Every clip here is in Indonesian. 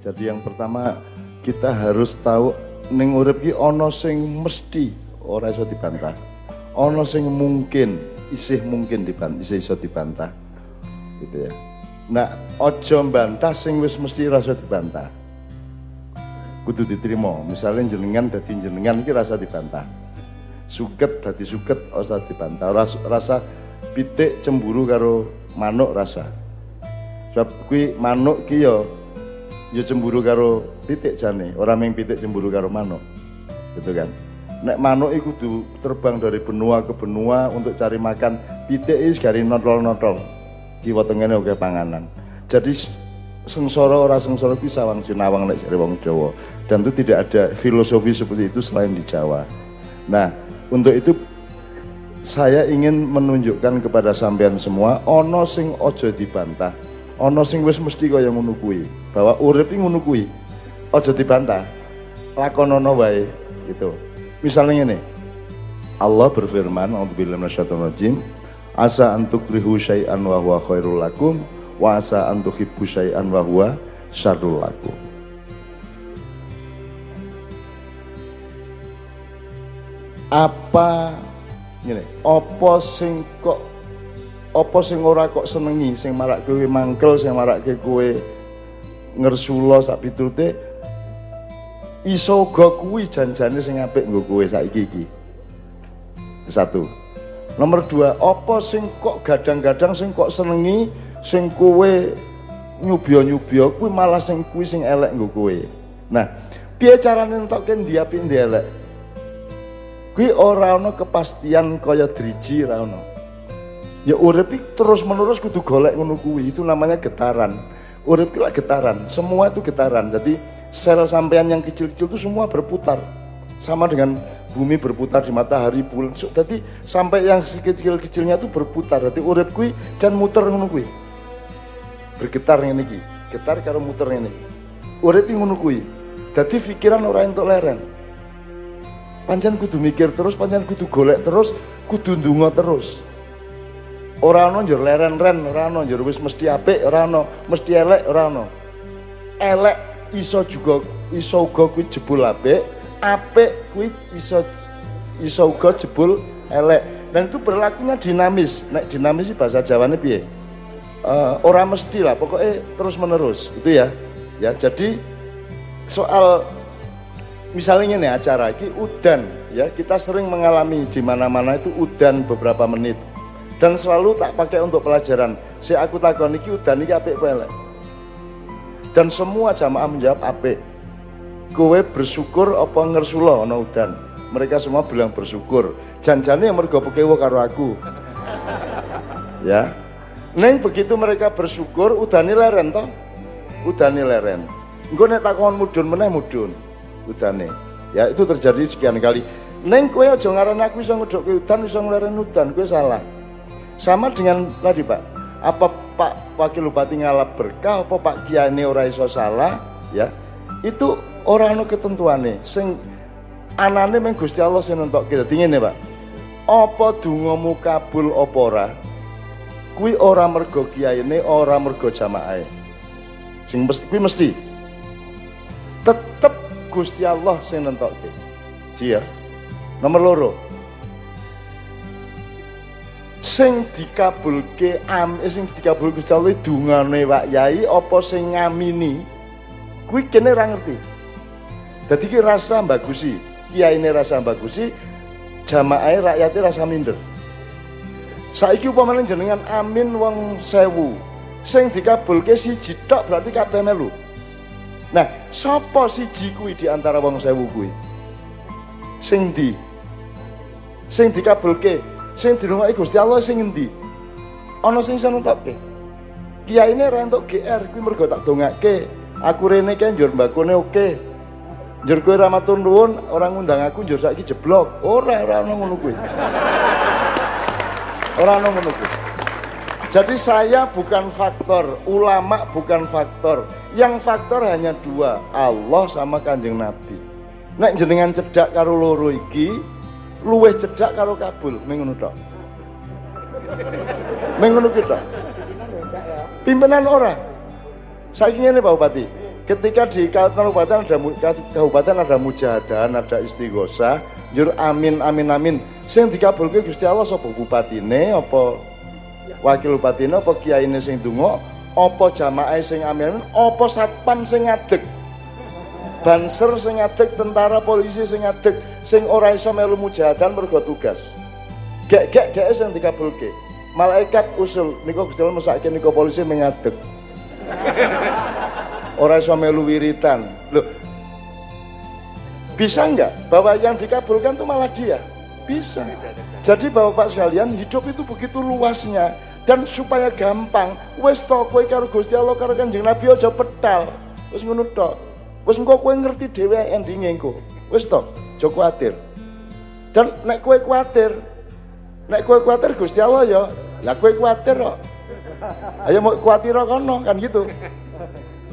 Jadi yang pertama kita harus tahu ning urip ki ana sing mesti ora iso dibantah. Ana sing mungkin isih mungkin dibantah, isih iso dibantah. Gitu ya. Nah, ojo bantah sing wis mesti rasa dibantah. Kudu diterima. Misalnya jenengan dadi jenengan iki rasa dibantah. Suket dadi suket rasa dibantah. Rasa, rasa pitik cemburu karo manuk rasa. Sebab kuwi manuk ki ya ya cemburu karo pitik jane, orang ming pitik cemburu karo manuk. Gitu kan. Nek manuk iku kudu terbang dari benua ke benua untuk cari makan, pitik is gari notol-notol. Kiwa tengene oke panganan. Jadi sengsara ora sengsara kuwi sawang sinawang nek jare wong Jawa. Dan itu tidak ada filosofi seperti itu selain di Jawa. Nah, untuk itu saya ingin menunjukkan kepada sampean semua ono sing ojo dibantah ana sing wis mesti kaya ngono kuwi. Bahwa urip iki ngono kuwi aja dibantah. Lakonono wae gitu. Misalnya ini Allah berfirman A'udzubillahi minasyaitonir asa antukrihu syai'an wa huwa khairul lakum wa asa antuhibbu syai'an wa huwa syarrul lakum. Apa ngene apa sing kok apa sing ora kok senengi sing marak kowe mangkel sing marak kowe ngersula sak pitute iso uga kuwi janjane sing apik nggo kowe saiki iki. Satu. Nomor dua apa sing kok gadang-gadang sing kok senengi sing kowe nyubya-nyubya kuwi malah sing kuwi sing elek nggo kowe. Nah piye carane entokke ndi apik ndi elek? Kuwi ora ana kepastian kaya driji ora ana Ya urip terus menerus kudu golek ngono. Itu namanya getaran. Urip itu getaran. Semua itu getaran. Jadi sel sampean yang kecil-kecil itu semua berputar. Sama dengan bumi berputar di matahari bulan. Jadi sampai yang kecil-kecilnya itu berputar. Jadi urip kuwi dan muter ngono kuwi. Bergetar ngene iki. Getar karo muter ngene. Urip ngono kuwi. Dadi pikiran ora entuk leren. Pancen kudu mikir terus, pancen kudu golek terus, kudu ndonga terus. Ora ana njur leren-ren, ora ana njur wis mesti apik, ora ana, mesti elek, ora ana. Elek iso juga iso uga kuwi jebul apik, apik kuwi iso iso uga jebul elek. Dan itu berlakunya dinamis. Nek dinamis sih bahasa Jawane piye? Uh, orang mesti lah, pokoknya terus menerus itu ya. Ya, jadi soal misalnya ini acara ini udan ya kita sering mengalami di mana-mana itu udan beberapa menit dan selalu tak pakai untuk pelajaran. Si aku takon iki udan iki apik apa dan semua jamaah menjawab apik. Kowe bersyukur apa ngersula ana udan? Mereka semua bilang bersyukur. Janjane yang mergo pekewo karo aku. Ya. Neng begitu mereka bersyukur udane leren toh? Udane leren. Engko nek takon mudun meneh mudun udane. Ya itu terjadi sekian kali. Neng kowe aja ngaran aku iso ngedhokke udan iso ngleren udan kowe salah sama dengan tadi Pak, apa Pak Wakil Bupati ngalap berkah, apa Pak Kiai ora iso salah, ya. Itu orang anu ketentuane sing anane meng Gusti Allah sing kita dingin ya Pak. Apa dongamu kabul apa ora? Kuwi ora mergo kiyaine, ora mergo jamaahe. Sing kuwi mesti tetep Gusti Allah sing nentokke. Ji ya. Nomor loro, sing dikabulke am eh, sing dikabulke Gusti Allah dungane Pak Yai apa sing ngamini? Kuwi kene ora ngerti. Dadi ki rasa bagusi ini rasa bagusi jamaah rakyatnya rasa minder. Saiki upamane jenengan amin wong sewu sing dikabulke siji tok berarti kabeh melu. Nah sapa siji kuwi di antara wong sewu kuwi? Sing di sing dikabulke sing dirungoki Gusti Allah sing endi ana sing iso nentokke kiai ini rentok GR kuwi mergo tak dongake aku rene kae njur mbakone oke. Njur kowe ra matur nuwun ora ngundang aku njur saiki jeblok. Ora ora ono ngono kuwi. Ora ono ngono kuwi. Jadi saya bukan faktor, ulama bukan faktor. Yang faktor hanya dua, Allah sama kanjeng Nabi. Nek jenengan cedak karo loro iki, luweh cedak karo kabul. Mengono tok. Mengono kita pimpinan ora. Saiki ngene Pak Bupati. Ketika di kabupaten ada kabupaten ada mujahadan ada istighosah jur amin amin amin. Sing dikabulke Gusti Allah sapa bupatine apa wakil bupatine apa kiyaine sing donga apa jamaah sing amin amin apa satpam sing ngadeg banser sing ngadeg tentara polisi sing ngadeg sing ora iso melu mujahadan mergo tugas gek-gek dhek sing dikabulke malaikat usul niku Gusti Allah mesake niku polisi mengadeg ora iso melu wiritan loh bisa enggak bahwa yang dikabulkan itu malah dia bisa. Jadi Bapak sekalian, hidup itu begitu luasnya dan supaya gampang, wes to kowe karo Gusti Allah karo Kanjeng Nabi aja petal. Wes ngono tok. Wes engko kowe ngerti dhewe endinge engko. Wes to, aja kuatir. Dan nek kowe kuatir, nek kowe kuatir Gusti Allah ya, lah kowe kuatir kok. Ayo mau kuatir kono kan gitu.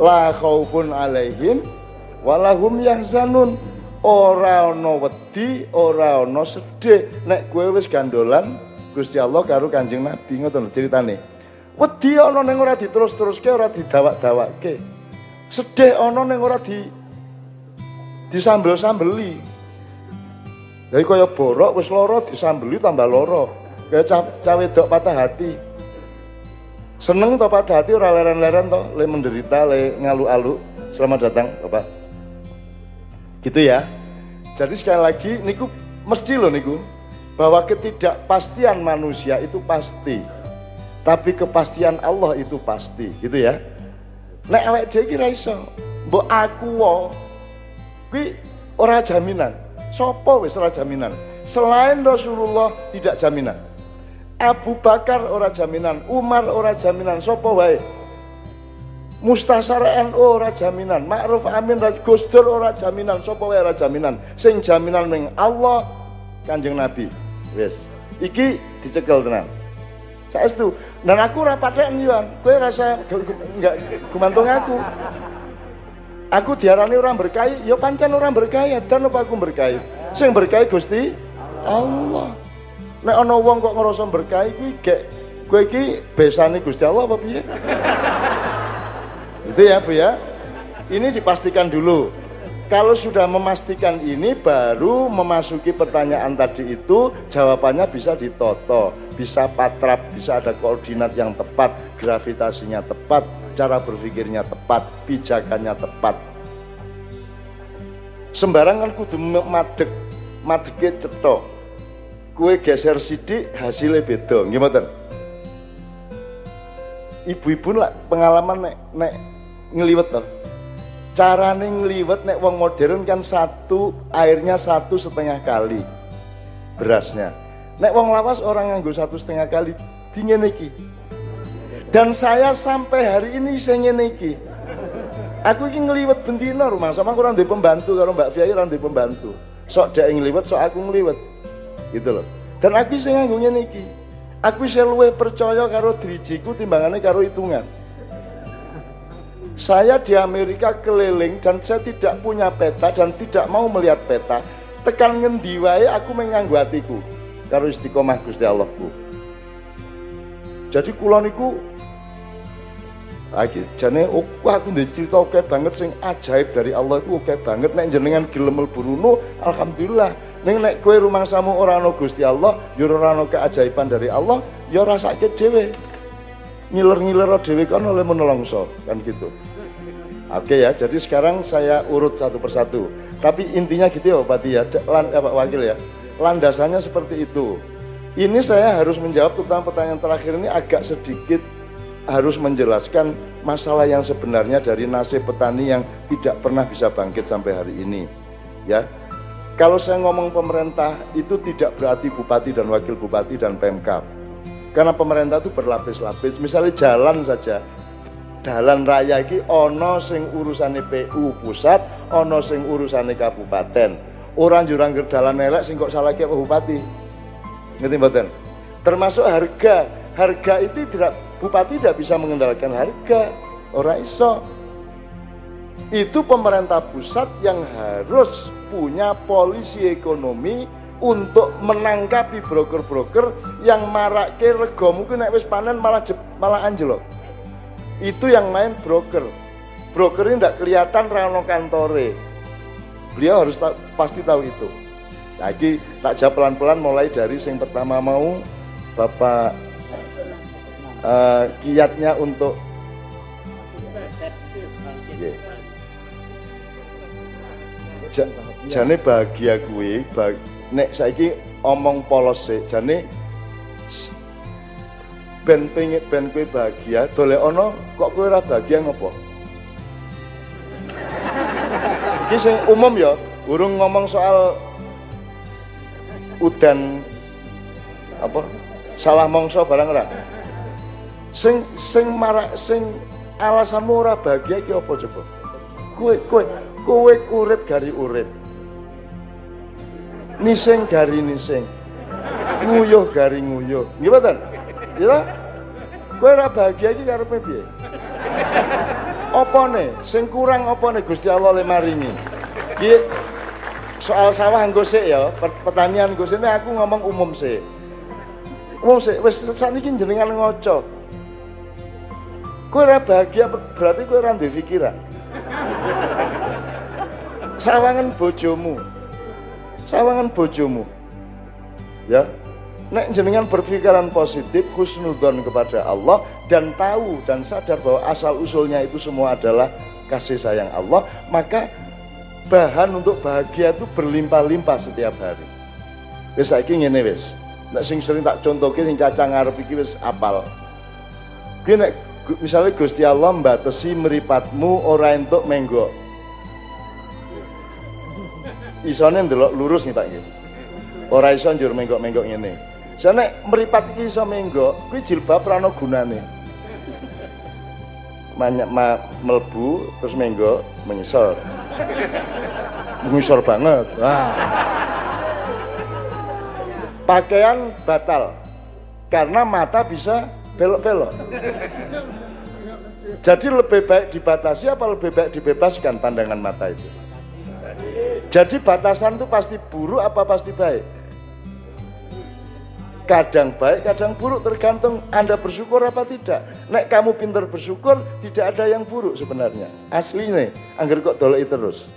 La khaufun alaihim walahum yahzanun ora ana wedi, ora ana sedih. Nek kowe wis gandolan Gusti Allah karo Kanjeng Nabi ngoten ceritane. Wedi ana ning ora diterus-teruske, ora didawak-dawakke. Sedih ana ning ora di disambel-sambeli. Jadi kaya borok wis lara disambeli tambah lara. Kaya cawe dok patah hati. Seneng to patah hati ora leren-leren to, le menderita, le ngalu-alu. Selamat datang, Bapak. Gitu ya. Jadi sekali lagi niku mesti loh niku bahwa ketidakpastian manusia itu pasti. Tapi kepastian Allah itu pasti, gitu ya. Nek awake dhewe iki ra iso. Mbok aku wo kuwi ora jaminan. Sopo wis ora jaminan. Selain Rasulullah tidak jaminan. Abu Bakar ora jaminan, Umar ora jaminan, sopo wae. Mustasar NU ora jaminan, Ma'ruf Amin Gus Dur ora jaminan, sapa wae ora jaminan. Sing jaminan ning Allah Kanjeng Nabi. Wis. Iki dicekel tenan. Saestu. Dan aku ora pathek yo, kowe rasa enggak gumantung aku. Aku diarani orang berkahi, ya pancen orang berkahi, dan apa aku berkahi? Sing berkahi Gusti Allah. Nek ana wong kok ngerasa berkahi kuwi gek kowe iki besane Gusti Allah apa piye? Itu ya Bu ya. Ini dipastikan dulu. Kalau sudah memastikan ini baru memasuki pertanyaan tadi itu jawabannya bisa ditoto, bisa patrap, bisa ada koordinat yang tepat, gravitasinya tepat, cara berpikirnya tepat, pijakannya tepat. Sembarangan kudu madeg, madege cetok. Kue geser sidik hasilnya beda, gimana? Ibu-ibu lah pengalaman nek, nek ngeliwet toh. Carane ngeliwet nek wong modern kan satu airnya satu setengah kali berasnya. Nek wong lawas orang nganggo satu setengah kali dingin iki. Dan saya sampai hari ini saya iki. Aku iki ngeliwet bendina rumah sama kurang di pembantu kalau Mbak Fiai orang di pembantu. Sok dia ngeliwet, sok aku ngeliwet. Gitu loh. Dan aku saya nganggo ngene iki. Aku saya luwe percaya karo drijiku timbangannya karo hitungan. Saya di Amerika keliling dan saya tidak punya peta dan tidak mau melihat peta. Tekan ngendi wae aku menganggu hatiku karo istiqomah Gusti Allahku. Jadi kula niku lagi jane oh, aku ndek cerita oke banget sing ajaib dari Allah itu oke banget nek jenengan gelem mlebu alhamdulillah. Ning nek kowe rumangsamu ora ana Gusti Allah, ya ora ana keajaiban dari Allah, ya rasake dhewe. Ngiler-ngiler dhewe kan oleh menolongso kan gitu. Oke ya, jadi sekarang saya urut satu persatu. Tapi intinya gitu ya Pak ya, Land, ya, Pak Wakil ya. Landasannya seperti itu. Ini saya harus menjawab tentang pertanyaan terakhir ini agak sedikit harus menjelaskan masalah yang sebenarnya dari nasib petani yang tidak pernah bisa bangkit sampai hari ini. Ya, kalau saya ngomong pemerintah itu tidak berarti bupati dan wakil bupati dan Pemkap. Karena pemerintah itu berlapis-lapis. Misalnya jalan saja, dalan raya iki ana sing urusane PU pusat, ana sing urusane kabupaten. Orang jurang dalan elek sing kok salah apa bupati. Ngerti mboten? Termasuk harga. Harga itu tidak bupati tidak bisa mengendalikan harga. Orang iso. Itu pemerintah pusat yang harus punya polisi ekonomi untuk menangkapi broker-broker yang marak ke rego mungkin naik wis panen malah malah anjlok itu yang main broker broker ini tidak kelihatan rano kantore. Beliau harus ta pasti tahu itu. Lagi tak jawab pelan-pelan mulai dari yang pertama mau Bapak uh, kiatnya untuk yeah. Jane bahagia gue bah, nek saiki omong polos sih jane ben pengen ben gue bahagia dole ono kok gue ora bahagia ngopo iki sing umum ya urung ngomong soal udan apa salah mongso barang ora? Sing sing marak sing alasanmu ora bahagia iki apa coba? Kowe kowe kowe urip gari urip. Nising gari nising. Nguyuh gari nguyuh. Nggih mboten? Ya kowe ora bahagia iki karepe piye opone sing kurang opone Gusti Allah le maringi iki soal sawah engko sik ya, pertanian engko sik aku ngomong umum sih. Umum sik, wis sakniki jenengan ngoco. Kowe ora bahagia berarti kowe ora duwe pikiran. Sawangan bojomu. Sawangan bojomu. Ya. Nek jenengan berpikiran positif, husnudon kepada Allah dan tahu dan sadar bahwa asal usulnya itu semua adalah kasih sayang Allah, maka bahan untuk bahagia itu berlimpah-limpah setiap hari. Wis saiki ngene wis. Nek sing sering tak contohke sing cacang ngarep iki wis apal. Ki misalnya Gusti Allah mbatesi meripatmu ora entuk menggo. Isone ndelok lurus nih Pak nggih. Ora iso njur menggok-menggok ngene. Jane meripat iki iso menggo, kuwi jilbab ora ana gunane. Banyak ma, melbu terus menggo menyesor. Mengisor banget. Wah. pakaian batal karena mata bisa belok-belok. Jadi lebih baik dibatasi apa lebih baik dibebaskan pandangan mata itu? Jadi batasan itu pasti buruk apa pasti baik kadang baik, kadang buruk tergantung Anda bersyukur apa tidak. Nek kamu pintar bersyukur, tidak ada yang buruk sebenarnya. Asli nih, anggar kok dolai terus.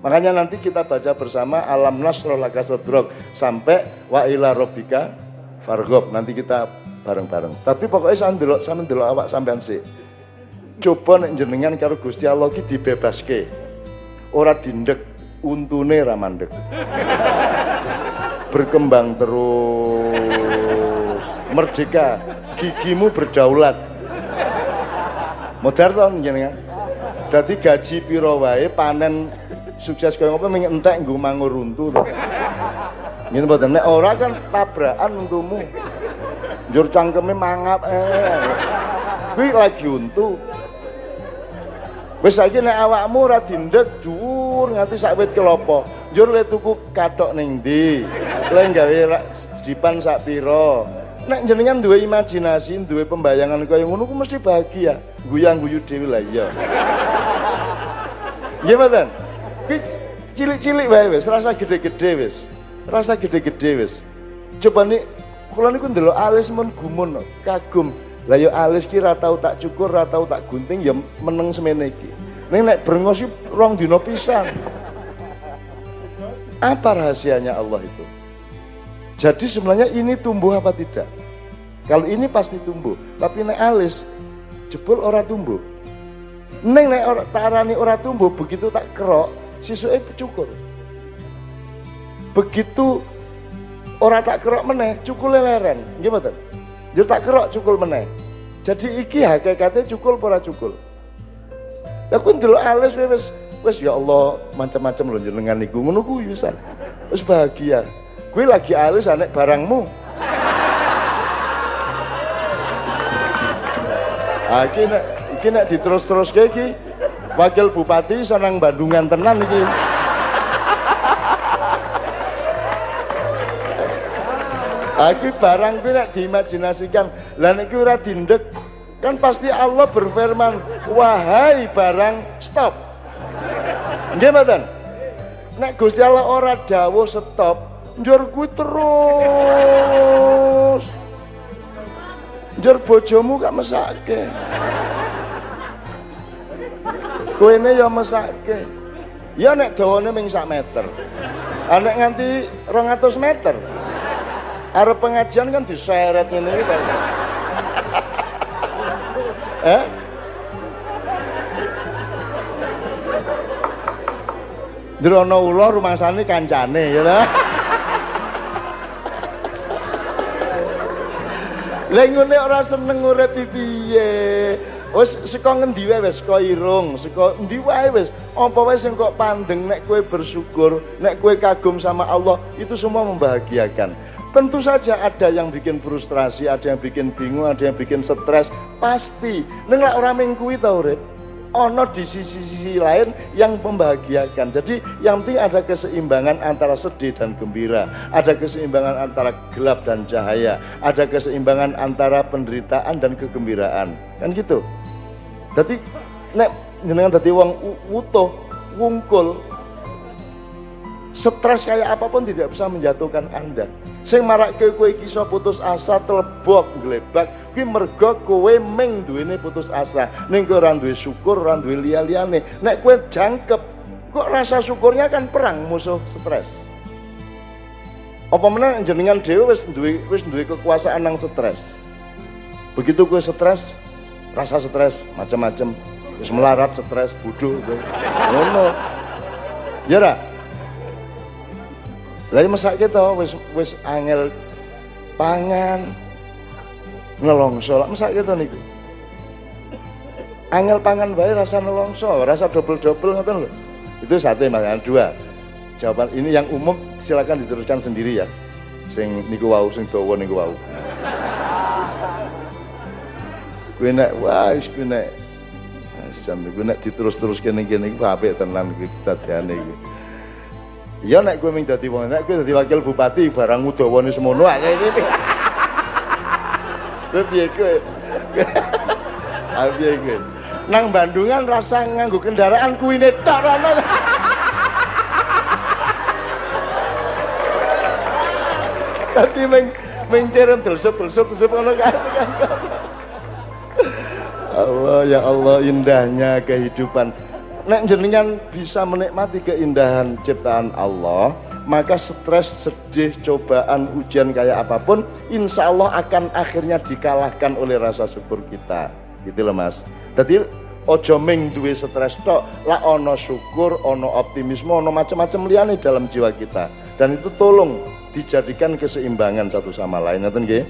Makanya nanti kita baca bersama alam nasroh laka sodrok sampai wa ila robika fargob. Nanti kita bareng-bareng. Tapi pokoknya saya ndelok sama ndelok awak sampean sih. Coba nek jenengan karo Gusti Allah ki dibebaske. Ora dindek untune ra mandek. Berkembang terus. Merdeka, gigimu berdaulat. Modar to jenengan. Dadi gaji piro wae panen sukses kaya ngopo ming entek nggo mangur runtu to. Ngene mboten nek ora kan tabrakan untumu. Njur cangkeme mangap eh. Kuwi lagi untu. Wis saiki nek awakmu ora dindek dhuwur nganti sak wit kelopo. Njur le tuku kathok ning ndi? Le gawe dipan sak pira? Nek jenengan duwe imajinasi, duwe pembayangan kaya ngono ku mesti bahagia. Guyang-guyu dhewe lah iya. Iya cilik-cilik wae wis, rasa gede-gede wis. Rasa gede-gede wis. Coba nih kula niku ndelok alis men gumun kagum. Lah ya alis ki ra tau tak cukur, ra tau tak gunting ya meneng semene iki. Ning nek brengos rong dina pisan. Apa rahasianya Allah itu? Jadi sebenarnya ini tumbuh apa tidak? Kalau ini pasti tumbuh, tapi nek alis jebol ora tumbuh. Neng nek ora tarani ora tumbuh begitu tak kerok, sisuke cukur. Begitu ora tak kerok meneh, cukul leren. Nggih mboten? Jadi tak kerok cukul meneh. Jadi iki hakikate cukul ora cukul. Lah kuwi ndelok alis wis wis ya Allah macam-macam lho jenengan niku ngono kuwi wisan. Wis bahagia. Kuwi lagi alis anek barangmu. Iki nek iki nek diterus-terus kayak iki wakil bupati senang Bandungan tenan iki Aku barang kuwi nek diimajinasikan, lah nek ora dindek kan pasti Allah berfirman, "Wahai barang, stop." Nggih mboten? Nek Gusti Allah ora dawuh stop, njur kuwi terus. Njur bojomu gak mesake. Kuene ya mesake. Ya nek dawane ming sak meter. Anek nganti 200 meter. Arep pengajian kan diseret ngene iki Eh? Drono ula rumangsane kancane ya ta. Lah ngene ora seneng urip piye. Wis saka ngendi wae wis saka irung, saka endi wae wis. Apa wae sing kok pandeng nek kowe bersyukur, nek kowe kagum sama Allah, itu semua membahagiakan. Tentu saja ada yang bikin frustrasi, ada yang bikin bingung, ada yang bikin stres, pasti. Neng lak ora ming kuwi ta urip ono di sisi-sisi lain yang membahagiakan. Jadi yang penting ada keseimbangan antara sedih dan gembira, ada keseimbangan antara gelap dan cahaya, ada keseimbangan antara penderitaan dan kegembiraan. Kan gitu. Jadi nek jenengan dadi wong utuh, wungkul, stres kayak apa pun tidak bisa menjatuhkan Anda. Sing marake kowe iki putus asa telebok glebak kuwi mergo kowe ming duwene putus asa. Ning kowe ora duwe syukur, ora duwe liya-liyane. Nek kowe jangkep, kok rasa syukurnya kan perang musuh stres. Apa meneh jenengan dhewe wis duwe wis duwe kekuasaan nang stres. Begitu kowe stres, rasa stres macam-macam, wis melarat stres, bodoh ngono. Ya ora? Lah masak kita wis wis angel pangan nelongso lah masak kita niku. Angel pangan bae rasa nelongso, rasa double-double ngoten lho. Itu satu yang dua. Jawaban ini yang umum silakan diteruskan sendiri ya. Sing niku wau sing dawa niku wau. Kuwi nek wah wis kuwi nek jam niku nek diterus-terus kene-kene iku apik tenan iki kedadiane iki. Iya nek kowe ming dadi wong, nek kowe dadi wakil bupati barang udawane semono ae iki. Kowe piye kowe? Ah piye kowe? Nang Bandungan rasa nganggo kendaraan kuwine tok rono. Tapi ming ming terem delsup-delsup delsup ngono kan. Allah ya Allah indahnya kehidupan nek jenengan bisa menikmati keindahan ciptaan Allah maka stres, sedih, cobaan, ujian kayak apa pun insya Allah akan akhirnya dikalahkan oleh rasa syukur kita. Gitu loh mas. Jadi ojo ming duwe stres tok lah ono syukur, ono optimisme, ono macam-macam liane dalam jiwa kita. Dan itu tolong dijadikan keseimbangan satu sama lain. Ngerti